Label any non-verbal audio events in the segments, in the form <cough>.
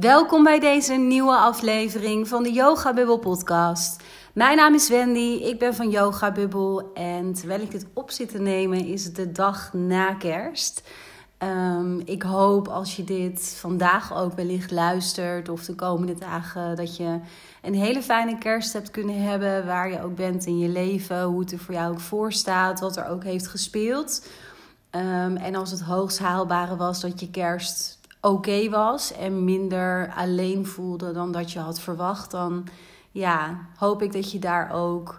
Welkom bij deze nieuwe aflevering van de Yoga Bubble podcast. Mijn naam is Wendy, ik ben van Yoga Bubble en terwijl ik dit op zit te nemen is het de dag na kerst. Um, ik hoop als je dit vandaag ook wellicht luistert of de komende dagen dat je een hele fijne kerst hebt kunnen hebben waar je ook bent in je leven, hoe het er voor jou ook voor staat, wat er ook heeft gespeeld. Um, en als het hoogst haalbare was dat je kerst oké was en minder alleen voelde dan dat je had verwacht, dan ja, hoop ik dat je daar ook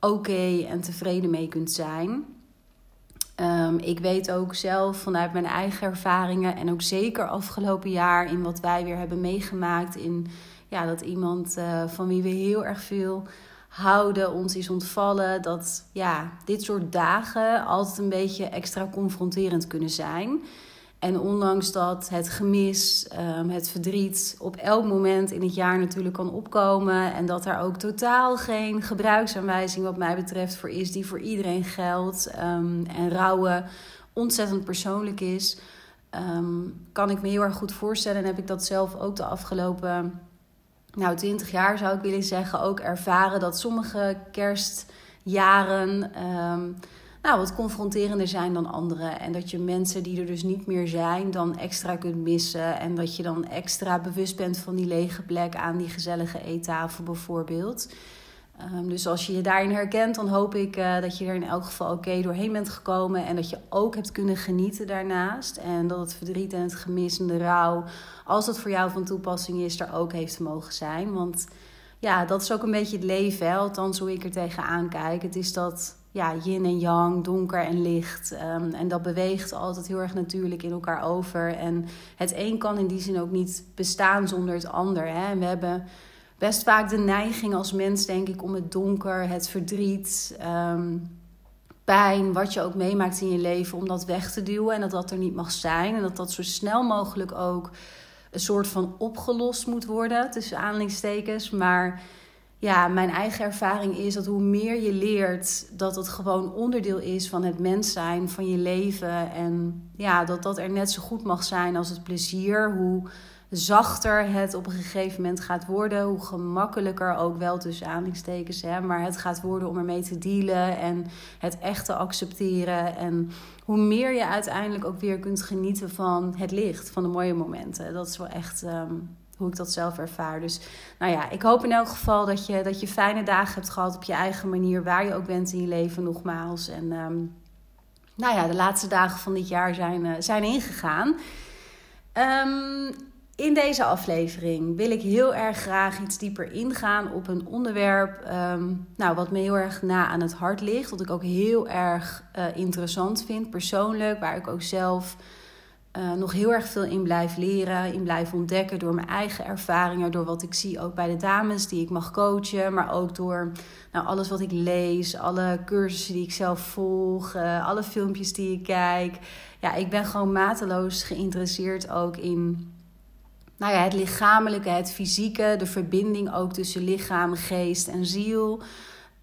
oké en tevreden mee kunt zijn. Um, ik weet ook zelf vanuit mijn eigen ervaringen en ook zeker afgelopen jaar in wat wij weer hebben meegemaakt. In ja, dat iemand uh, van wie we heel erg veel houden ons is ontvallen. Dat ja, dit soort dagen altijd een beetje extra confronterend kunnen zijn. En ondanks dat het gemis, ehm, het verdriet op elk moment in het jaar natuurlijk kan opkomen. En dat daar ook totaal geen gebruiksaanwijzing wat mij betreft voor is die voor iedereen geldt. Um, en rouwen ontzettend persoonlijk is. Um, kan ik me heel erg goed voorstellen. En heb ik dat zelf ook de afgelopen nou, 20 jaar zou ik willen zeggen ook ervaren. Dat sommige kerstjaren nou, wat confronterender zijn dan anderen. En dat je mensen die er dus niet meer zijn, dan extra kunt missen. En dat je dan extra bewust bent van die lege plek aan die gezellige eettafel bijvoorbeeld. Um, dus als je je daarin herkent, dan hoop ik uh, dat je er in elk geval oké doorheen bent gekomen. En dat je ook hebt kunnen genieten daarnaast. En dat het verdriet en het gemis en de rouw, als dat voor jou van toepassing is, er ook heeft mogen zijn. Want ja, dat is ook een beetje het leven, hè? althans hoe ik er tegenaan kijk. Het is dat ja, yin en yang, donker en licht. Um, en dat beweegt altijd heel erg natuurlijk in elkaar over. En het een kan in die zin ook niet bestaan zonder het ander. Hè? En we hebben best vaak de neiging als mens, denk ik, om het donker, het verdriet, um, pijn, wat je ook meemaakt in je leven, om dat weg te duwen. En dat dat er niet mag zijn. En dat dat zo snel mogelijk ook een soort van opgelost moet worden, tussen aanhalingstekens. Maar ja, mijn eigen ervaring is dat hoe meer je leert dat het gewoon onderdeel is van het mens zijn, van je leven. En ja, dat dat er net zo goed mag zijn als het plezier. Hoe zachter het op een gegeven moment gaat worden, hoe gemakkelijker ook wel tussen aanhalingstekens, hè, maar het gaat worden om ermee te dealen en het echt te accepteren. En hoe meer je uiteindelijk ook weer kunt genieten van het licht, van de mooie momenten. Dat is wel echt. Um, hoe ik dat zelf ervaar. Dus nou ja, ik hoop in elk geval dat je, dat je fijne dagen hebt gehad op je eigen manier, waar je ook bent in je leven, nogmaals. En um, nou ja, de laatste dagen van dit jaar zijn, uh, zijn ingegaan. Um, in deze aflevering wil ik heel erg graag iets dieper ingaan op een onderwerp um, nou, wat me heel erg na aan het hart ligt. Wat ik ook heel erg uh, interessant vind, persoonlijk, waar ik ook zelf uh, nog heel erg veel in blijf leren, in blijf ontdekken door mijn eigen ervaringen, door wat ik zie ook bij de dames die ik mag coachen, maar ook door nou, alles wat ik lees, alle cursussen die ik zelf volg, uh, alle filmpjes die ik kijk. Ja, ik ben gewoon mateloos geïnteresseerd ook in nou ja, het lichamelijke, het fysieke, de verbinding ook tussen lichaam, geest en ziel.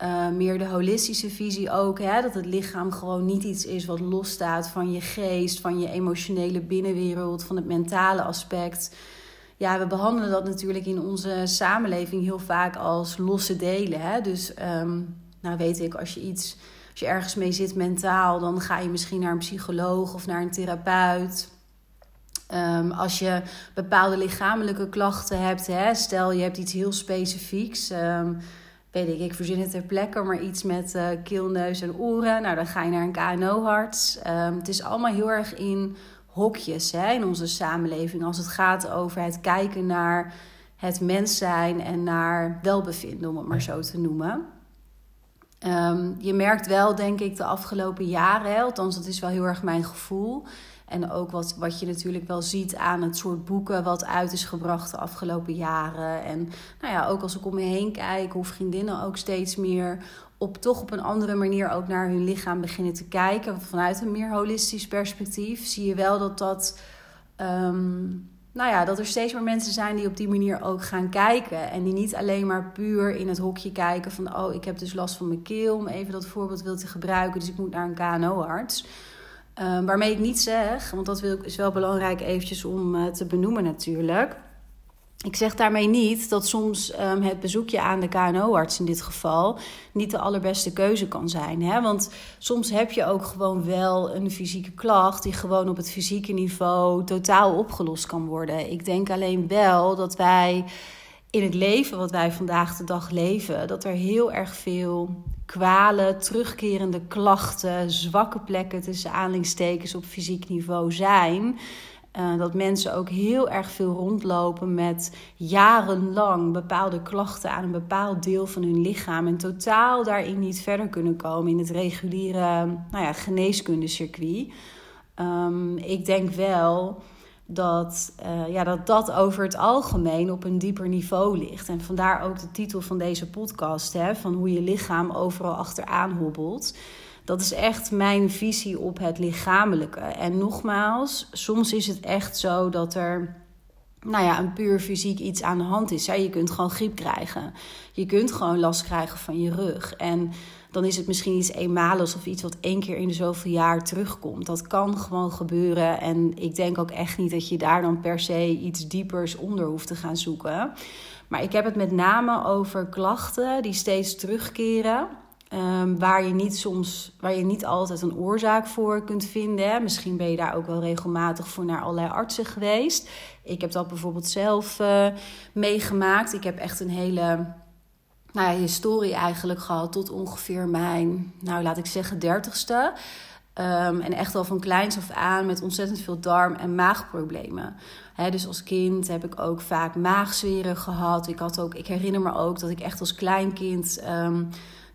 Uh, meer de holistische visie ook. Hè? Dat het lichaam gewoon niet iets is wat losstaat van je geest, van je emotionele binnenwereld, van het mentale aspect. Ja, we behandelen dat natuurlijk in onze samenleving heel vaak als losse delen. Hè? Dus, um, nou weet ik, als je iets, als je ergens mee zit mentaal, dan ga je misschien naar een psycholoog of naar een therapeut. Um, als je bepaalde lichamelijke klachten hebt, hè, stel je hebt iets heel specifieks. Um, weet ik, ik verzin het ter plekke, maar iets met uh, keel, neus en oren. Nou, dan ga je naar een KNO-arts. Ehm, het is allemaal heel erg in hokjes hè, in onze samenleving. Als het gaat over het kijken naar het mens zijn en naar welbevinden, om het maar zo te noemen. Um, je merkt wel, denk ik, de afgelopen jaren, althans dat is wel heel erg mijn gevoel en ook wat, wat je natuurlijk wel ziet aan het soort boeken wat uit is gebracht de afgelopen jaren. En nou ja, ook als ik om me heen kijk, hoe vriendinnen ook steeds meer op toch op een andere manier ook naar hun lichaam beginnen te kijken. Vanuit een meer holistisch perspectief zie je wel dat dat. Um, nou ja, dat er steeds meer mensen zijn die op die manier ook gaan kijken. En die niet alleen maar puur in het hokje kijken van... oh, ik heb dus last van mijn keel, om even dat voorbeeld wil te gebruiken... dus ik moet naar een KNO-arts. Um, waarmee ik niet zeg, want dat is wel belangrijk eventjes om uh, te benoemen natuurlijk. Ik zeg daarmee niet dat soms um, het bezoekje aan de KNO-arts in dit geval niet de allerbeste keuze kan zijn. Hè? Want soms heb je ook gewoon wel een fysieke klacht die gewoon op het fysieke niveau totaal opgelost kan worden. Ik denk alleen wel dat wij in het leven wat wij vandaag de dag leven, dat er heel erg veel kwalen, terugkerende klachten, zwakke plekken tussen aanhalingstekens op fysiek niveau zijn. Uh, dat mensen ook heel erg veel rondlopen met jarenlang bepaalde klachten aan een bepaald deel van hun lichaam. En totaal daarin niet verder kunnen komen in het reguliere nou ja, geneeskundecircuit. Um, ik denk wel dat, uh, ja, dat dat over het algemeen op een dieper niveau ligt. En vandaar ook de titel van deze podcast: hè, van hoe je lichaam overal achteraan hobbelt. Dat is echt mijn visie op het lichamelijke. En nogmaals, soms is het echt zo dat er nou ja, een puur fysiek iets aan de hand is. Je kunt gewoon griep krijgen. Je kunt gewoon last krijgen van je rug. En dan is het misschien iets eenmaligs of iets wat één keer in de zoveel jaar terugkomt. Dat kan gewoon gebeuren. En ik denk ook echt niet dat je daar dan per se iets diepers onder hoeft te gaan zoeken. Maar ik heb het met name over klachten die steeds terugkeren. Um, waar, je niet soms, waar je niet altijd een oorzaak voor kunt vinden. Misschien ben je daar ook wel regelmatig voor naar allerlei artsen geweest. Ik heb dat bijvoorbeeld zelf uh, meegemaakt. Ik heb echt een hele nou ja, historie eigenlijk gehad tot ongeveer mijn, nou laat ik zeggen, dertigste. Um, en echt al van kleins af aan met ontzettend veel darm- en maagproblemen. Dus als kind heb ik ook vaak maagzweren gehad. Ik, had ook, ik herinner me ook dat ik echt als kleinkind... Um,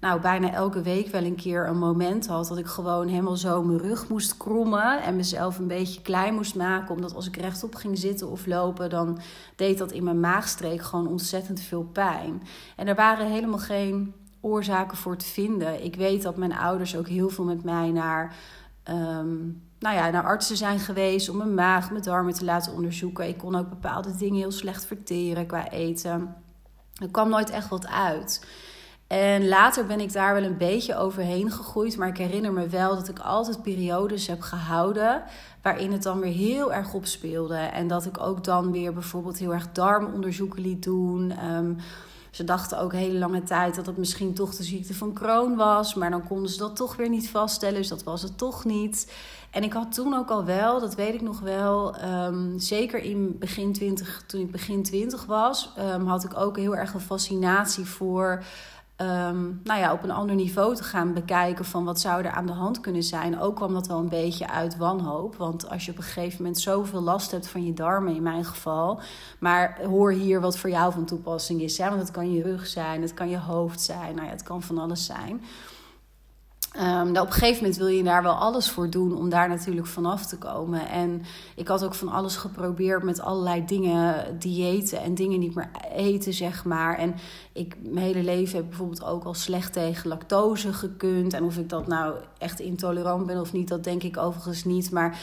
nou, bijna elke week wel een keer een moment had dat ik gewoon helemaal zo mijn rug moest krommen en mezelf een beetje klein moest maken. Omdat als ik rechtop ging zitten of lopen, dan deed dat in mijn maagstreek gewoon ontzettend veel pijn. En er waren helemaal geen oorzaken voor te vinden. Ik weet dat mijn ouders ook heel veel met mij naar. Um, nou ja, naar artsen zijn geweest om mijn maag, mijn darmen te laten onderzoeken. Ik kon ook bepaalde dingen heel slecht verteren qua eten. Er kwam nooit echt wat uit. En later ben ik daar wel een beetje overheen gegroeid. Maar ik herinner me wel dat ik altijd periodes heb gehouden. waarin het dan weer heel erg opspeelde. En dat ik ook dan weer bijvoorbeeld heel erg darmonderzoeken liet doen. Um, ze dachten ook hele lange tijd dat het misschien toch de ziekte van Crohn was. Maar dan konden ze dat toch weer niet vaststellen. Dus dat was het toch niet. En ik had toen ook al wel, dat weet ik nog wel, um, zeker in begin 20, toen ik begin 20 was, um, had ik ook heel erg een fascinatie voor um, nou ja, op een ander niveau te gaan bekijken van wat zou er aan de hand kunnen zijn. Ook kwam dat wel een beetje uit wanhoop. Want als je op een gegeven moment zoveel last hebt van je darmen, in mijn geval. Maar hoor hier wat voor jou van toepassing is. Hè? Want het kan je rug zijn, het kan je hoofd zijn, nou ja, het kan van alles zijn. Um, nou, op een gegeven moment wil je daar wel alles voor doen om daar natuurlijk vanaf te komen. En ik had ook van alles geprobeerd met allerlei dingen, diëten en dingen niet meer eten, zeg maar. En ik, mijn hele leven heb bijvoorbeeld ook al slecht tegen lactose gekund. En of ik dat nou echt intolerant ben of niet, dat denk ik overigens niet. Maar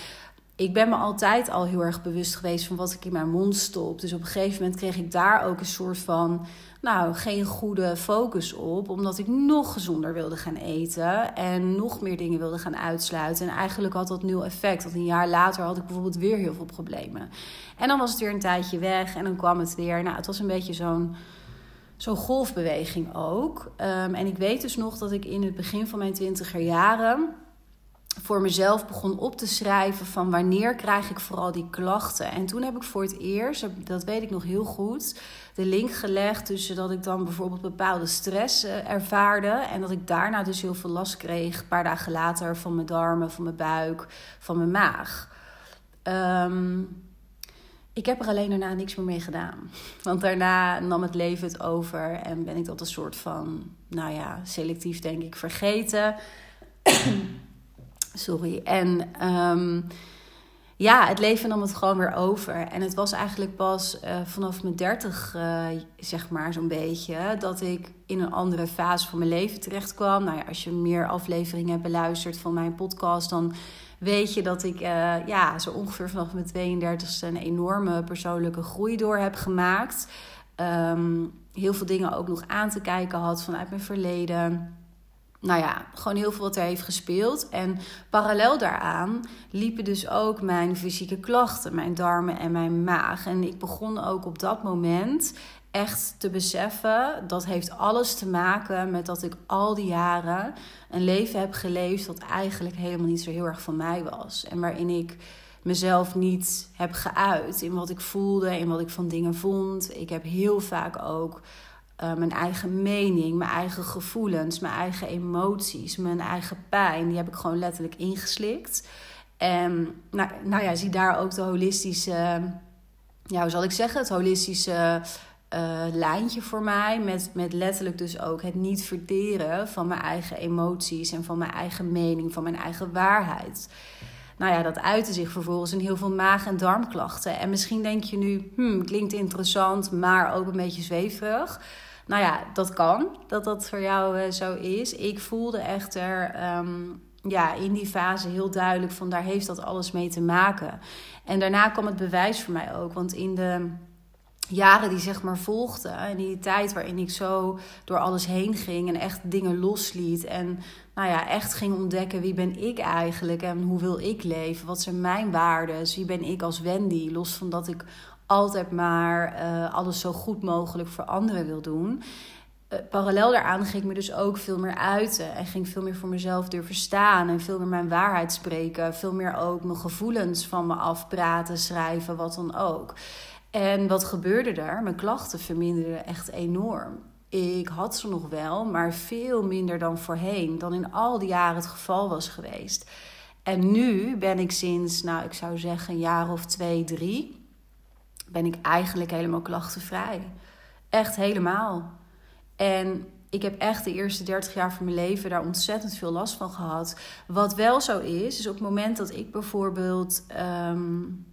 ik ben me altijd al heel erg bewust geweest van wat ik in mijn mond stop. Dus op een gegeven moment kreeg ik daar ook een soort van nou, geen goede focus op. Omdat ik nog gezonder wilde gaan eten. En nog meer dingen wilde gaan uitsluiten. En eigenlijk had dat nul effect. Want een jaar later had ik bijvoorbeeld weer heel veel problemen. En dan was het weer een tijdje weg. En dan kwam het weer. Nou, het was een beetje zo'n zo'n golfbeweging ook. Um, en ik weet dus nog dat ik in het begin van mijn twintiger jaren voor mezelf begon op te schrijven van wanneer krijg ik vooral die klachten. En toen heb ik voor het eerst, dat weet ik nog heel goed, de link gelegd tussen dat ik dan bijvoorbeeld bepaalde stress uh, ervaarde en dat ik daarna dus heel veel last kreeg, een paar dagen later, van mijn darmen, van mijn buik, van mijn maag. Um, ik heb er alleen daarna niks meer mee gedaan. Want daarna nam het leven het over en ben ik dat een soort van, nou ja, selectief denk ik vergeten. Sorry. En um, ja, het leven nam het gewoon weer over. En het was eigenlijk pas uh, vanaf mijn dertig, uh, zeg maar, zo'n beetje, dat ik in een andere fase van mijn leven terecht kwam. Nou ja, als je meer afleveringen hebt beluisterd van mijn podcast, dan weet je dat ik uh, ja, zo ongeveer vanaf mijn 32e een enorme persoonlijke groei door heb gemaakt. Um, heel veel dingen ook nog aan te kijken had vanuit mijn verleden. Nou ja, gewoon heel veel wat er heeft gespeeld. En parallel daaraan liepen dus ook mijn fysieke klachten, mijn darmen en mijn maag. En ik begon ook op dat moment echt te beseffen dat heeft alles te maken met dat ik al die jaren een leven heb geleefd dat eigenlijk helemaal niet zo heel erg van mij was. En waarin ik mezelf niet heb geuit in wat ik voelde, in wat ik van dingen vond. Ik heb heel vaak ook uh, mijn eigen mening, mijn eigen gevoelens, mijn eigen emoties, mijn eigen pijn, die heb ik gewoon letterlijk ingeslikt. En nou, nou ja, zie daar ook de holistische, ja, hoe zal ik zeggen, het holistische uh, lijntje voor mij. Met, met letterlijk dus ook het niet verteren van mijn eigen emoties en van mijn eigen mening, van mijn eigen waarheid. Nou ja, dat uitte zich vervolgens in heel veel maag- en darmklachten. En misschien denk je nu, hmm, klinkt interessant, maar ook een beetje zweverig. Nou ja, dat kan, dat dat voor jou uh, zo is. Ik voelde echter um, ja, in die fase heel duidelijk van daar heeft dat alles mee te maken. En daarna kwam het bewijs voor mij ook. Want in de jaren die zeg maar volgden. En die tijd waarin ik zo door alles heen ging en echt dingen losliet. En nou ja, echt ging ontdekken wie ben ik eigenlijk en hoe wil ik leven? Wat zijn mijn waarden? Wie ben ik als Wendy? Los van dat ik altijd maar uh, alles zo goed mogelijk voor anderen wil doen. Uh, parallel daaraan ging ik me dus ook veel meer uiten. En ging veel meer voor mezelf durven staan. En veel meer mijn waarheid spreken. Veel meer ook mijn gevoelens van me afpraten, schrijven, wat dan ook. En wat gebeurde daar? Mijn klachten verminderden echt enorm. Ik had ze nog wel, maar veel minder dan voorheen, dan in al die jaren het geval was geweest. En nu ben ik sinds, nou ik zou zeggen, een jaar of twee, drie, ben ik eigenlijk helemaal klachtenvrij. Echt helemaal. En ik heb echt de eerste 30 jaar van mijn leven daar ontzettend veel last van gehad. Wat wel zo is, is op het moment dat ik bijvoorbeeld. Um,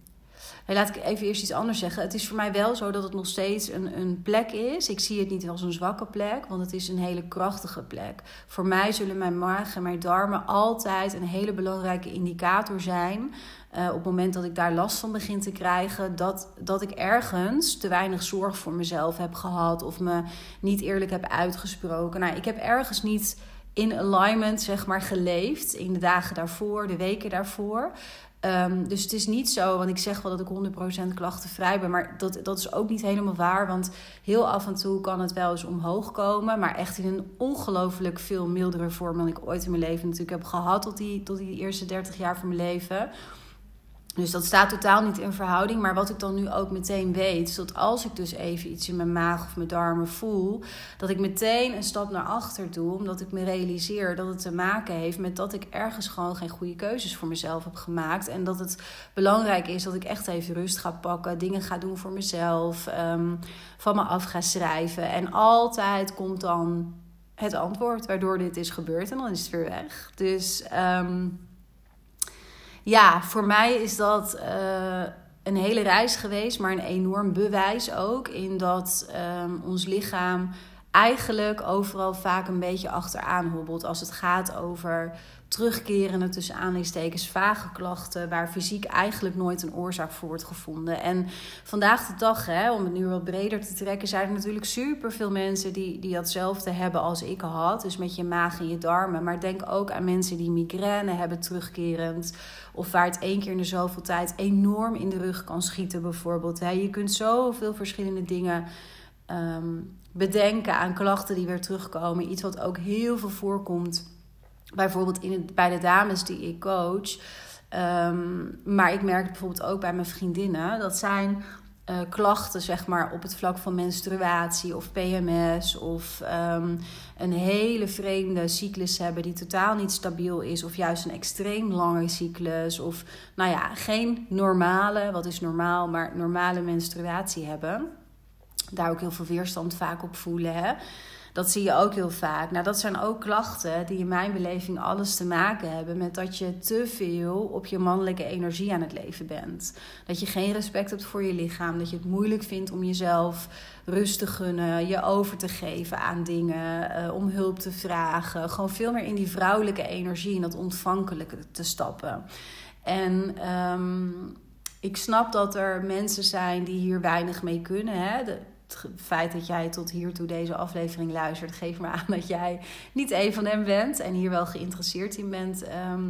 laat ik even eerst iets anders zeggen. Het is voor mij wel zo dat het nog steeds een, een plek is. Ik zie het niet als een zwakke plek, want het is een hele krachtige plek. Voor mij zullen mijn maag en mijn darmen altijd een hele belangrijke indicator zijn. Uh, op het moment dat ik daar last van begin te krijgen, dat, dat ik ergens te weinig zorg voor mezelf heb gehad of me niet eerlijk heb uitgesproken. Nou, ik heb ergens niet in alignment, zeg maar, geleefd in de dagen daarvoor, de weken daarvoor. Um, dus het is niet zo, want ik zeg wel dat ik 100% klachtenvrij ben, maar dat, dat is ook niet helemaal waar. Want heel af en toe kan het wel eens omhoog komen, maar echt in een ongelooflijk veel mildere vorm dan ik ooit in mijn leven natuurlijk heb gehad tot die, tot die eerste 30 jaar van mijn leven. Dus dat staat totaal niet in verhouding. Maar wat ik dan nu ook meteen weet, is dat als ik dus even iets in mijn maag of mijn darmen voel, dat ik meteen een stap naar achter doe, omdat ik me realiseer dat het te maken heeft met dat ik ergens gewoon geen goede keuzes voor mezelf heb gemaakt. En dat het belangrijk is dat ik echt even rust ga pakken, dingen ga doen voor mezelf, um, van me af ga schrijven. En altijd komt dan het antwoord waardoor dit is gebeurd en dan is het weer weg. Dus. Um, ja, voor mij is dat uh, een hele reis geweest, maar een enorm bewijs ook in dat um, ons lichaam eigenlijk overal vaak een beetje achteraan hobbelt als het gaat over terugkerende tussen aanleidingstekens vage klachten waar fysiek eigenlijk nooit een oorzaak voor wordt gevonden. En vandaag de dag, hè, om het nu wat breder te trekken, zijn er natuurlijk super veel mensen die, die datzelfde hebben als ik had. Dus met je maag en je darmen. Maar denk ook aan mensen die migraine hebben terugkerend. Of waar het één keer in de zoveel tijd enorm in de rug kan schieten, bijvoorbeeld. Hè. Je kunt zoveel verschillende dingen. Um, bedenken aan klachten die weer terugkomen. Iets wat ook heel veel voorkomt Bijvoorbeeld in bij de dames die ik coach. Um, maar ik merk bijvoorbeeld ook bij mijn vriendinnen. Dat zijn uh, klachten, zeg maar, op het vlak van menstruatie of PMS. Of um, een hele vreemde cyclus hebben die totaal niet stabiel is. Of juist een extreem lange cyclus. Of nou ja, geen normale, wat is normaal, maar normale menstruatie hebben. Daar ook heel veel weerstand vaak op voelen. Hè? Dat zie je ook heel vaak. Nou, dat zijn ook klachten die in mijn beleving alles te maken hebben met dat je te veel op je mannelijke energie aan het leven bent. Dat je geen respect hebt voor je lichaam. Dat je het moeilijk vindt om jezelf rust te gunnen, je over te geven aan dingen, uh, om hulp te vragen. Gewoon veel meer in die vrouwelijke energie, in dat ontvankelijke te stappen. En. Um, ik snap dat er mensen zijn die hier weinig mee kunnen. Hè? Het feit dat jij tot hiertoe deze aflevering luistert, geeft me aan dat jij niet een van hem bent en hier wel geïnteresseerd in bent. Ehm,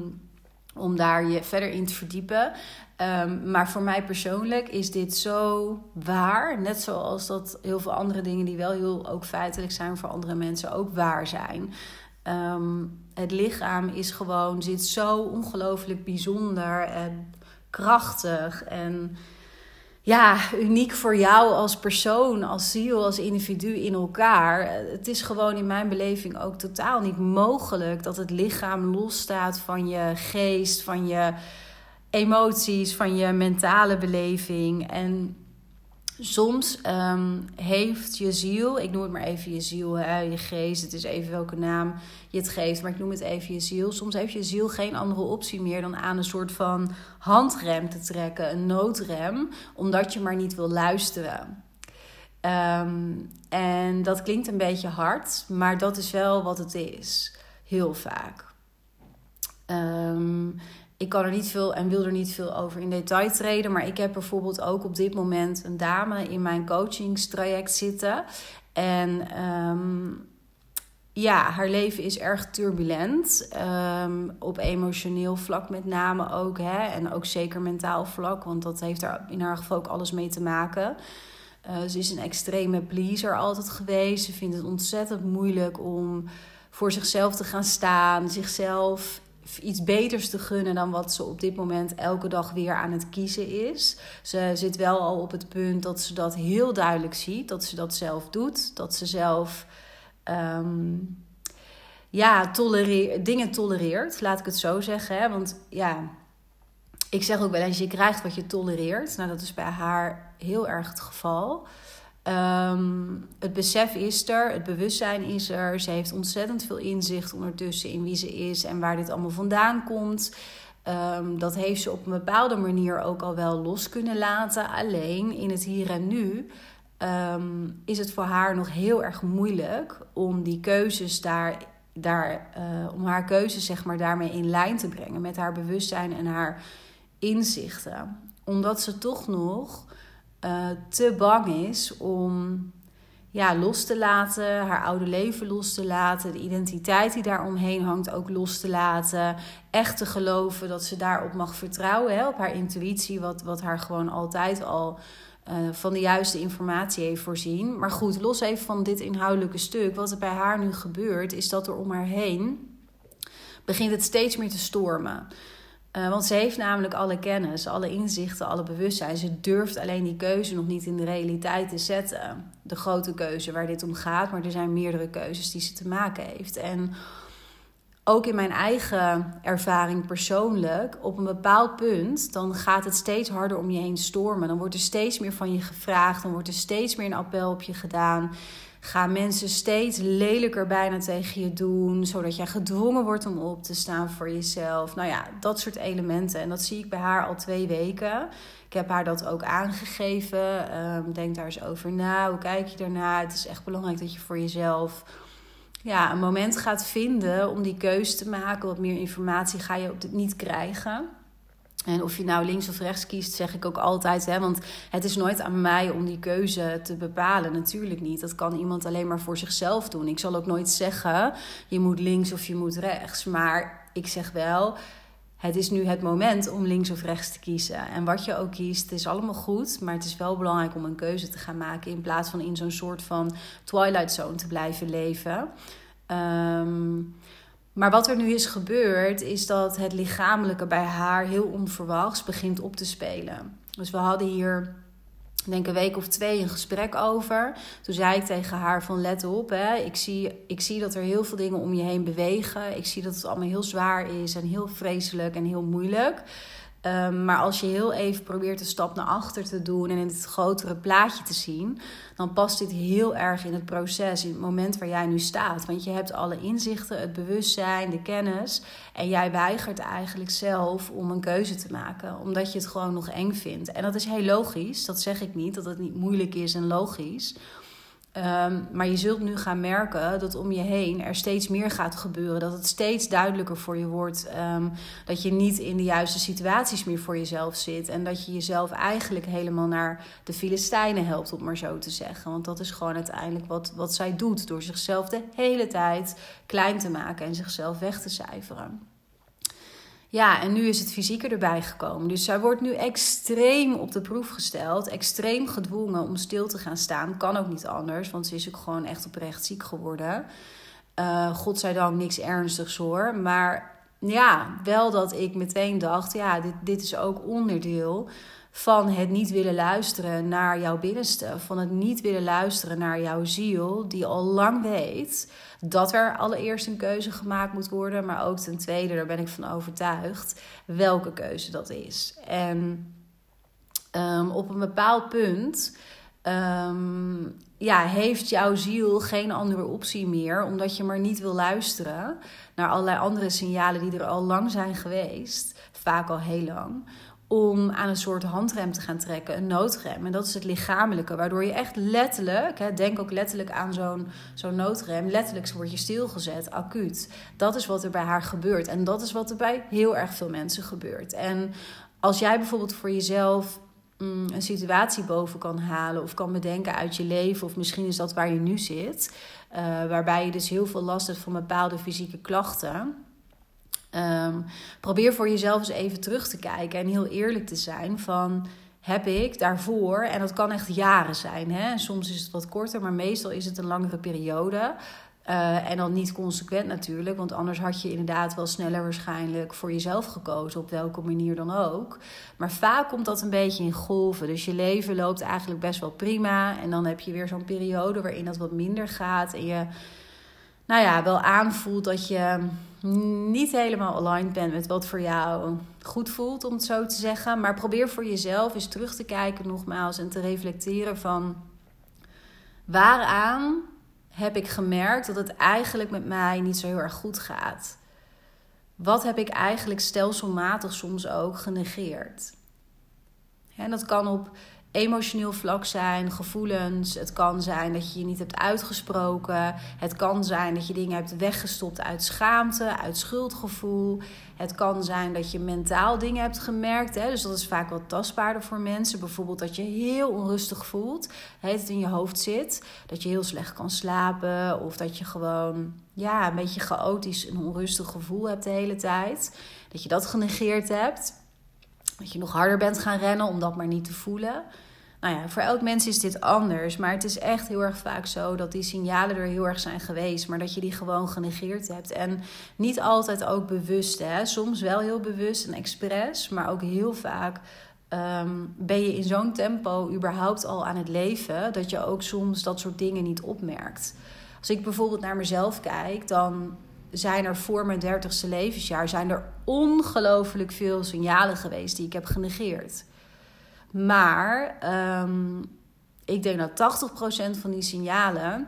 om daar je verder in te verdiepen. Ehm, maar voor mij persoonlijk is dit zo waar. Net zoals dat heel veel andere dingen die wel heel ook feitelijk zijn voor andere mensen ook waar zijn. Ehm, het lichaam is gewoon, zit zo ongelooflijk bijzonder en krachtig en ja, uniek voor jou als persoon, als ziel, als individu in elkaar. Het is gewoon in mijn beleving ook totaal niet mogelijk dat het lichaam losstaat van je geest, van je emoties, van je mentale beleving. En soms um, heeft je ziel, ik noem het maar even je ziel, je geest, het is even welke naam je het geeft, maar ik noem het even je ziel. Soms heeft je ziel geen andere optie meer dan aan een soort van handrem te trekken, een noodrem, omdat je maar niet wil luisteren. Um, en dat klinkt een beetje hard, maar dat is wel wat het is, heel vaak. Um, ik kan er niet veel en wil er niet veel over in detail treden. Maar ik heb bijvoorbeeld ook op dit moment een dame in mijn coachingstraject zitten. En um, ja, haar leven is erg turbulent. Um, op emotioneel vlak met name ook. Hè? En ook zeker mentaal vlak. Want dat heeft er in haar geval ook alles mee te maken. Uh, ze is een extreme pleaser altijd geweest. Ze vindt het ontzettend moeilijk om voor zichzelf te gaan staan. Zichzelf iets beters te gunnen dan wat ze op dit moment elke dag weer aan het kiezen is. Ze zit wel al op het punt dat ze dat heel duidelijk ziet, dat ze dat zelf doet, dat ze zelf um, ja, dingen tolereert, laat ik het zo zeggen. Hè? Want ja, ik zeg ook wel eens, je krijgt wat je tolereert. Nou, dat is bij haar heel erg het geval. Um, het besef is er, het bewustzijn is er. Ze heeft ontzettend veel inzicht ondertussen in wie ze is en waar dit allemaal vandaan komt. Um, dat heeft ze op een bepaalde manier ook al wel los kunnen laten. Alleen in het hier en nu um, is het voor haar nog heel erg moeilijk om die keuzes daar, daar uh, om haar keuzes zeg maar daarmee in lijn te brengen met haar bewustzijn en haar inzichten. Omdat ze toch nog uh, te bang is om ja, los te laten, haar oude leven los te laten, de identiteit die daar omheen hangt ook los te laten. Echt te geloven dat ze daarop mag vertrouwen, hè, op haar intuïtie, wat, wat haar gewoon altijd al uh, van de juiste informatie heeft voorzien. Maar goed, los even van dit inhoudelijke stuk, wat er bij haar nu gebeurt, is dat er om haar heen begint het steeds meer te stormen. Uh, want ze heeft namelijk alle kennis, alle inzichten, alle bewustzijn. Ze durft alleen die keuze nog niet in de realiteit te zetten. De grote keuze waar dit om gaat, maar er zijn meerdere keuzes die ze te maken heeft. En ook in mijn eigen ervaring persoonlijk, op een bepaald punt, dan gaat het steeds harder om je heen stormen. Dan wordt er steeds meer van je gevraagd, dan wordt er steeds meer een appel op je gedaan gaan mensen steeds lelijker bijna tegen je doen, zodat jij gedwongen wordt om op te staan voor jezelf. Nou ja, dat soort elementen. En dat zie ik bij haar al twee weken. Ik heb haar dat ook aangegeven. Um, denk daar eens over na. Hoe kijk je daarna? Het is echt belangrijk dat je voor jezelf ja, een moment gaat vinden om die keuze te maken. Wat meer informatie ga je op dit niet krijgen. En of je nou links of rechts kiest, zeg ik ook altijd. Hè? Want het is nooit aan mij om die keuze te bepalen. Natuurlijk niet. Dat kan iemand alleen maar voor zichzelf doen. Ik zal ook nooit zeggen, je moet links of je moet rechts. Maar ik zeg wel, het is nu het moment om links of rechts te kiezen. En wat je ook kiest, is allemaal goed. Maar het is wel belangrijk om een keuze te gaan maken. In plaats van in zo'n soort van twilight zone te blijven leven. Um, maar wat er nu is gebeurd, is dat het lichamelijke bij haar heel onverwachts begint op te spelen. Dus we hadden hier denk een week of twee een gesprek over. Toen zei ik tegen haar van let op, hè, ik, zie, ik zie dat er heel veel dingen om je heen bewegen. Ik zie dat het allemaal heel zwaar is en heel vreselijk en heel moeilijk. Um, maar als je heel even probeert een stap naar achter te doen en in het grotere plaatje te zien, dan past dit heel erg in het proces, in het moment waar jij nu staat. Want je hebt alle inzichten, het bewustzijn, de kennis. En jij weigert eigenlijk zelf om een keuze te maken, omdat je het gewoon nog eng vindt. En dat is heel logisch, dat zeg ik niet, dat het niet moeilijk is en logisch. Ehm, maar je zult nu gaan merken dat om je heen er steeds meer gaat gebeuren. Dat het steeds duidelijker voor je wordt. Ehm, dat je niet in de juiste situaties meer voor jezelf zit. En dat je jezelf eigenlijk helemaal naar de Filistijnen helpt, om maar zo te zeggen. Want dat is gewoon uiteindelijk wat, wat zij doet. Door zichzelf de hele tijd klein te maken en zichzelf weg te cijferen. Ja, en nu is het fysieke erbij gekomen. Dus zij wordt nu extreem op de proef gesteld. Extreem gedwongen om stil te gaan staan. Kan ook niet anders, want ze is ook gewoon echt oprecht ziek geworden. Uh, godzijdank niks ernstigs hoor. Maar ja, wel dat ik meteen dacht: ja, dit, dit is ook onderdeel van het niet willen luisteren naar jouw binnenste. Van het niet willen luisteren naar jouw ziel, die al lang weet dat er allereerst een keuze gemaakt moet worden. Maar ook ten tweede, daar ben ik van overtuigd, welke keuze dat is. En um, op een bepaald punt. Um, ja, heeft jouw ziel geen andere optie meer, omdat je maar niet wil luisteren naar allerlei andere signalen die er al lang zijn geweest, vaak al heel lang om aan een soort handrem te gaan trekken, een noodrem. En dat is het lichamelijke, waardoor je echt letterlijk, hè, denk ook letterlijk aan zo'n zo'n noodrem, letterlijk word je stilgezet, acuut. Dat is wat er bij haar gebeurt. En dat is wat er bij heel erg veel mensen gebeurt. En als jij bijvoorbeeld voor jezelf mm, een situatie boven kan halen of kan bedenken uit je leven, of misschien is dat waar je nu zit, uh, waarbij je dus heel veel last hebt van bepaalde fysieke klachten Um, probeer voor jezelf eens even terug te kijken en heel eerlijk te zijn van heb ik daarvoor, en dat kan echt jaren zijn, hè? soms is het wat korter, maar meestal is het een langere periode. Uh, en dan niet consequent natuurlijk, want anders had je inderdaad wel sneller waarschijnlijk voor jezelf gekozen, op welke manier dan ook. Maar vaak komt dat een beetje in golven. Dus je leven loopt eigenlijk best wel prima. En dan heb je weer zo'n periode waarin dat wat minder gaat. En je, nou ja, wel aanvoelt dat je niet helemaal aligned bent met wat voor jou goed voelt, om het zo te zeggen. Maar probeer voor jezelf eens terug te kijken, nogmaals, en te reflecteren van waaraan heb ik gemerkt dat het eigenlijk met mij niet zo heel erg goed gaat? Wat heb ik eigenlijk stelselmatig soms ook genegeerd? En dat kan op emotioneel vlak zijn, gevoelens. Het kan zijn dat je je niet hebt uitgesproken. Het kan zijn dat je dingen hebt weggestopt uit schaamte, uit schuldgevoel. Het kan zijn dat je mentaal dingen hebt gemerkt. Hè? Dus dat is vaak wat tastbaarder voor mensen. Bijvoorbeeld dat je heel onrustig voelt, het in je hoofd zit. Dat je heel slecht kan slapen. Of dat je gewoon ja, een beetje chaotisch en onrustig gevoel hebt de hele tijd. Dat je dat genegeerd hebt. Dat je nog harder bent gaan rennen om dat maar niet te voelen. Nou ja, voor elk mens is dit anders. Maar het is echt heel erg vaak zo dat die signalen er heel erg zijn geweest. Maar dat je die gewoon genegeerd hebt. En niet altijd ook bewust. Hè? Soms wel heel bewust en expres. Maar ook heel vaak ehm, ben je in zo'n tempo überhaupt al aan het leven. Dat je ook soms dat soort dingen niet opmerkt. Als ik bijvoorbeeld naar mezelf kijk, dan zijn er voor mijn dertigste levensjaar zijn er ongelooflijk veel signalen geweest die ik heb genegeerd. Maar um, ik denk dat 80% van die signalen,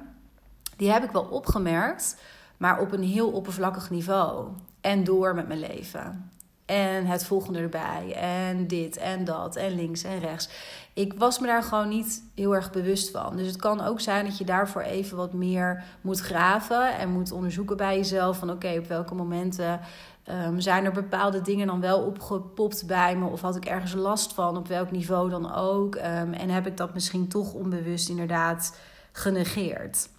die heb ik wel opgemerkt, maar op een heel oppervlakkig niveau. En door met mijn leven. En het volgende erbij. En dit en dat. En links en rechts. Ik was me daar gewoon niet heel erg bewust van. Dus het kan ook zijn dat je daarvoor even wat meer moet graven. En moet onderzoeken bij jezelf. Van oké, op welke momenten um, zijn er bepaalde dingen dan wel opgepopt bij me? Of had ik ergens last van? Op welk niveau dan ook? Um, en heb ik dat misschien toch onbewust inderdaad genegeerd?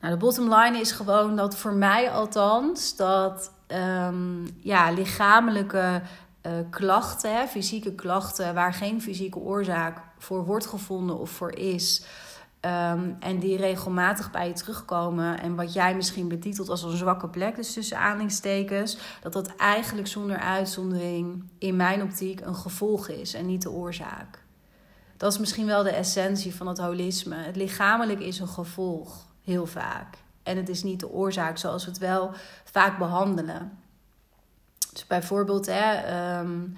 Nou, de bottom line is gewoon dat voor mij althans dat um, ja, lichamelijke uh, klachten, fysieke klachten, waar geen fysieke oorzaak voor wordt gevonden of voor is. Um, en die regelmatig bij je terugkomen. En wat jij misschien betitelt als een zwakke plek, dus tussen aanhalingstekens, dat dat eigenlijk zonder uitzondering in mijn optiek een gevolg is en niet de oorzaak. Dat is misschien wel de essentie van het holisme. Het lichamelijk is een gevolg, heel vaak. En het is niet de oorzaak zoals we het wel vaak behandelen. Dus bijvoorbeeld, hè, um,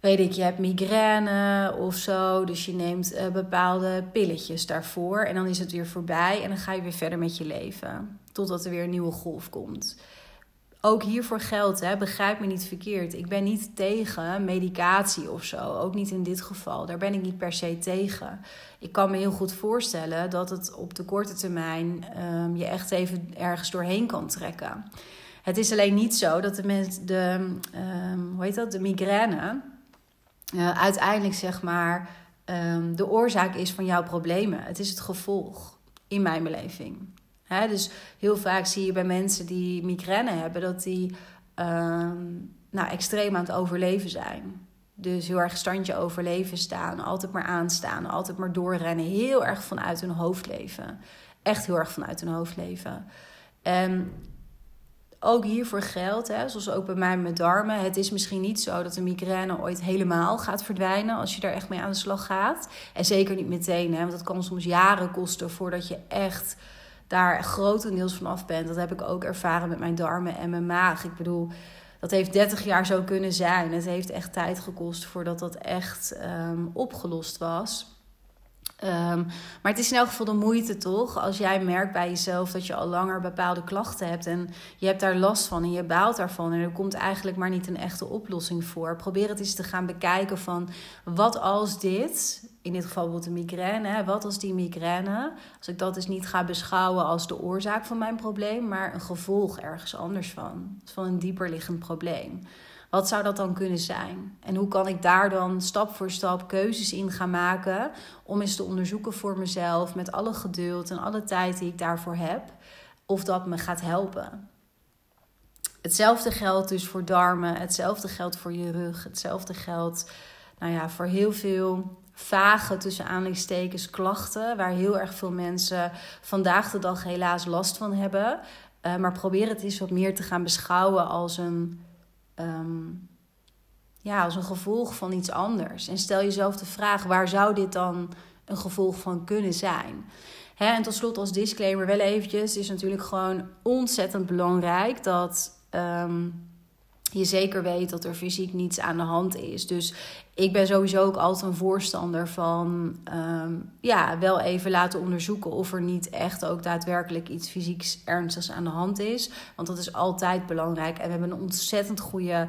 weet ik, je hebt migraine of zo. Dus je neemt uh, bepaalde pilletjes daarvoor. En dan is het weer voorbij. En dan ga je weer verder met je leven. Totdat er weer een nieuwe golf komt. Ook hiervoor geldt, hè, begrijp me niet verkeerd. Ik ben niet tegen medicatie of zo. Ook niet in dit geval. Daar ben ik niet per se tegen. Ik kan me heel goed voorstellen dat het op de korte termijn um, je echt even ergens doorheen kan trekken. Het is alleen niet zo dat de, mensen, de, um, hoe heet dat, de migraine uh, uiteindelijk zeg maar um, de oorzaak is van jouw problemen. Het is het gevolg in mijn beleving. Dus heel vaak zie je bij mensen die migraine hebben dat die um, nou, extreem aan het overleven zijn. Dus heel erg standje overleven staan, altijd maar aanstaan, altijd maar doorrennen. Heel erg vanuit hun hoofd leven. Echt heel erg vanuit hun hoofd leven. En ook hiervoor geldt, hè, zoals ook bij mij met darmen. Het is misschien niet zo dat de migraine ooit helemaal gaat verdwijnen als je daar echt mee aan de slag gaat. En zeker niet meteen, hè, want dat kan soms jaren kosten voordat je echt daar grotendeels van af bent. Dat heb ik ook ervaren met mijn darmen en mijn maag. Ik bedoel, dat heeft 30 jaar zo kunnen zijn. Het heeft echt tijd gekost voordat dat echt um, opgelost was. Um, maar het is in elk geval de moeite toch? Als jij merkt bij jezelf dat je al langer bepaalde klachten hebt en je hebt daar last van en je baalt daarvan en er komt eigenlijk maar niet een echte oplossing voor. Probeer het eens te gaan bekijken van wat als dit, in dit geval bijvoorbeeld de migraine, wat als die migraine, als ik dat dus niet ga beschouwen als de oorzaak van mijn probleem, maar een gevolg ergens anders van, van een dieper liggend probleem. Wat zou dat dan kunnen zijn? En hoe kan ik daar dan stap voor stap keuzes in gaan maken om eens te onderzoeken voor mezelf met alle geduld en alle tijd die ik daarvoor heb, of dat me gaat helpen? Hetzelfde geldt dus voor darmen, hetzelfde geldt voor je rug, hetzelfde geldt nou ja, voor heel veel vage tussen aanleidingstekens klachten, waar heel erg veel mensen vandaag de dag helaas last van hebben. Uh, maar probeer het eens wat meer te gaan beschouwen als een um, ja, als een gevolg van iets anders. En stel jezelf de vraag: waar zou dit dan een gevolg van kunnen zijn? Hè, en tot slot als disclaimer wel eventjes: is natuurlijk gewoon ontzettend belangrijk dat. Um, je zeker weet dat er fysiek niets aan de hand is. Dus ik ben sowieso ook altijd een voorstander van um, ja, wel even laten onderzoeken of er niet echt ook daadwerkelijk iets fysieks ernstigs aan de hand is. Want dat is altijd belangrijk. En we hebben een ontzettend goede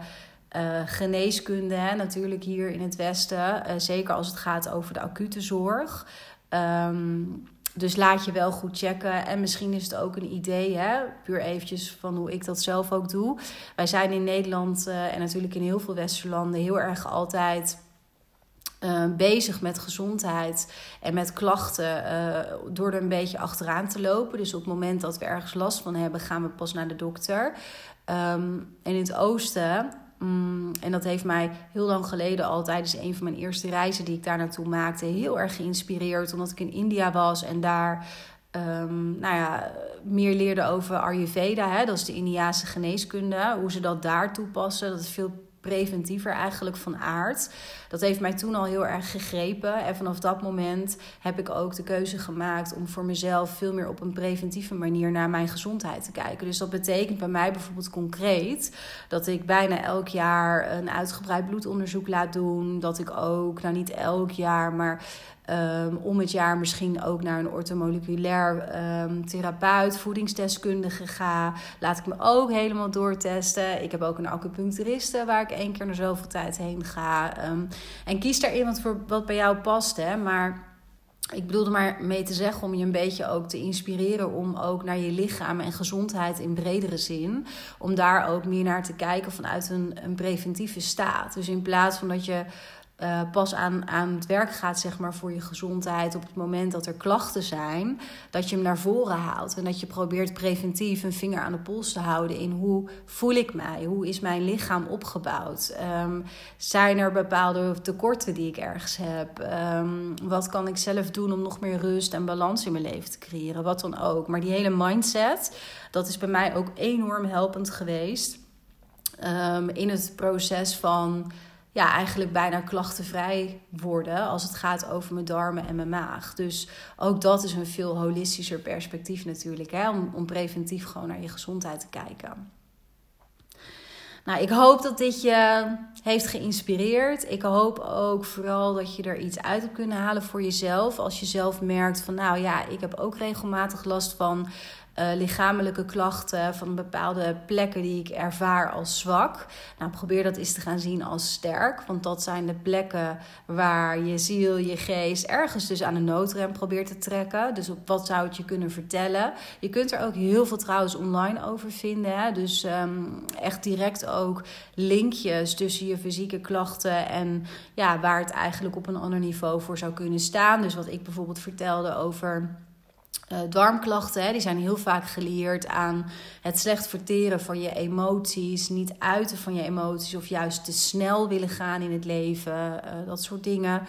uh, geneeskunde hè, natuurlijk hier in het Westen. Uh, zeker als het gaat over de acute zorg. Um, dus laat je wel goed checken. En misschien is het ook een idee, hè, puur eventjes van hoe ik dat zelf ook doe. Wij zijn in Nederland uh, en natuurlijk in heel veel Westerlanden heel erg altijd uh, bezig met gezondheid en met klachten uh, door er een beetje achteraan te lopen. Dus op het moment dat we ergens last van hebben, gaan we pas naar de dokter. En in het oosten Mm, en dat heeft mij heel lang geleden al tijdens een van mijn eerste reizen die ik daar naartoe maakte heel erg geïnspireerd. Omdat ik in India was en daar um, nou ja, meer leerde over Ayurveda. Hè? Dat is de Indiaanse geneeskunde. Hoe ze dat daar toepassen. Dat is veel preventiever eigenlijk van aard. Dat heeft mij toen al heel erg gegrepen. En vanaf dat moment heb ik ook de keuze gemaakt om voor mezelf veel meer op een preventieve manier naar mijn gezondheid te kijken. Dus dat betekent bij mij bijvoorbeeld concreet dat ik bijna elk jaar een uitgebreid bloedonderzoek laat doen. Dat ik ook, nou niet elk jaar, maar Um, om het jaar misschien ook naar een ortomoleculair um, therapeut, voedingsdeskundige ga. Laat ik me ook helemaal doortesten. Ik heb ook een acupuncturiste waar ik één keer na zoveel tijd heen ga. Um, en kies daar iemand voor wat bij jou past. Hè? Maar ik bedoelde maar mee te zeggen om je een beetje ook te inspireren om ook naar je lichaam en gezondheid in bredere zin. Om daar ook meer naar te kijken vanuit een, een preventieve staat. Dus in plaats van dat je uh, pas aan, aan het werk gaat, zeg maar, voor je gezondheid op het moment dat er klachten zijn, dat je hem naar voren haalt en dat je probeert preventief een vinger aan de pols te houden in hoe voel ik mij, hoe is mijn lichaam opgebouwd, um, zijn er bepaalde tekorten die ik ergens heb, um, wat kan ik zelf doen om nog meer rust en balans in mijn leven te creëren, wat dan ook. Maar die hele mindset, dat is bij mij ook enorm helpend geweest um, in het proces van ja, eigenlijk bijna klachtenvrij worden als het gaat over mijn darmen en mijn maag. Dus ook dat is een veel holistischer perspectief natuurlijk, hè, om, om preventief gewoon naar je gezondheid te kijken. Nou, ik hoop dat dit je heeft geïnspireerd. Ik hoop ook vooral dat je er iets uit hebt kunnen halen voor jezelf. Als je zelf merkt van, nou ja, ik heb ook regelmatig last van uh, lichamelijke klachten van bepaalde plekken die ik ervaar als zwak. Nou, probeer dat eens te gaan zien als sterk, want dat zijn de plekken waar je ziel, je geest ergens dus aan de noodrem probeert te trekken. Dus op wat zou het je kunnen vertellen? Je kunt er ook heel veel trouwens online over vinden. Hè? Dus um, echt direct ook linkjes tussen je fysieke klachten en ja, waar het eigenlijk op een ander niveau voor zou kunnen staan. Dus wat ik bijvoorbeeld vertelde over uh, darmklachten, hè, die zijn heel vaak gelieerd aan het slecht verteren van je emoties, niet uiten van je emoties of juist te snel willen gaan in het leven, uh, dat soort dingen.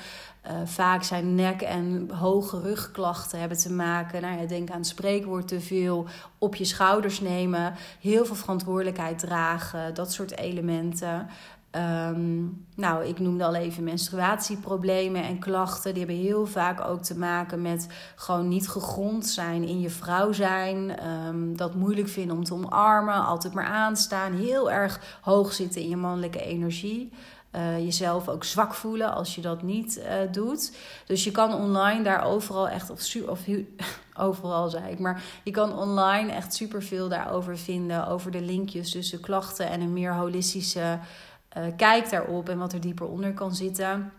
Uh, vaak zijn nek- en hoge rugklachten hebben te maken. Nou ja, denk aan spreekwoord te veel op je schouders nemen, heel veel verantwoordelijkheid dragen, dat soort elementen. Um, nou, ik noemde al even menstruatieproblemen en klachten. Die hebben heel vaak ook te maken met gewoon niet gegrond zijn in je vrouw zijn. Um, dat moeilijk vinden om te omarmen, altijd maar aanstaan. Heel erg hoog zitten in je mannelijke energie. Uh, jezelf ook zwak voelen als je dat niet uh, doet. Dus je kan online daar overal echt, of, of <laughs> overal zei ik, maar je kan online echt superveel daarover vinden. Over de linkjes tussen klachten en een meer holistische uh, kijk daarop en wat er dieper onder kan zitten.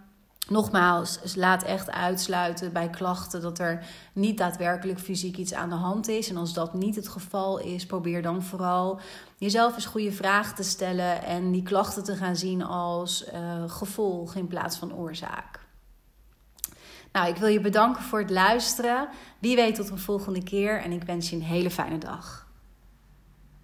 Nogmaals, laat echt uitsluiten bij klachten dat er niet daadwerkelijk fysiek iets aan de hand is. En als dat niet het geval is, probeer dan vooral jezelf eens goede vragen te stellen en die klachten te gaan zien als uh, gevolg in plaats van oorzaak. Nou, ik wil je bedanken voor het luisteren. Wie weet tot een volgende keer en ik wens je een hele fijne dag.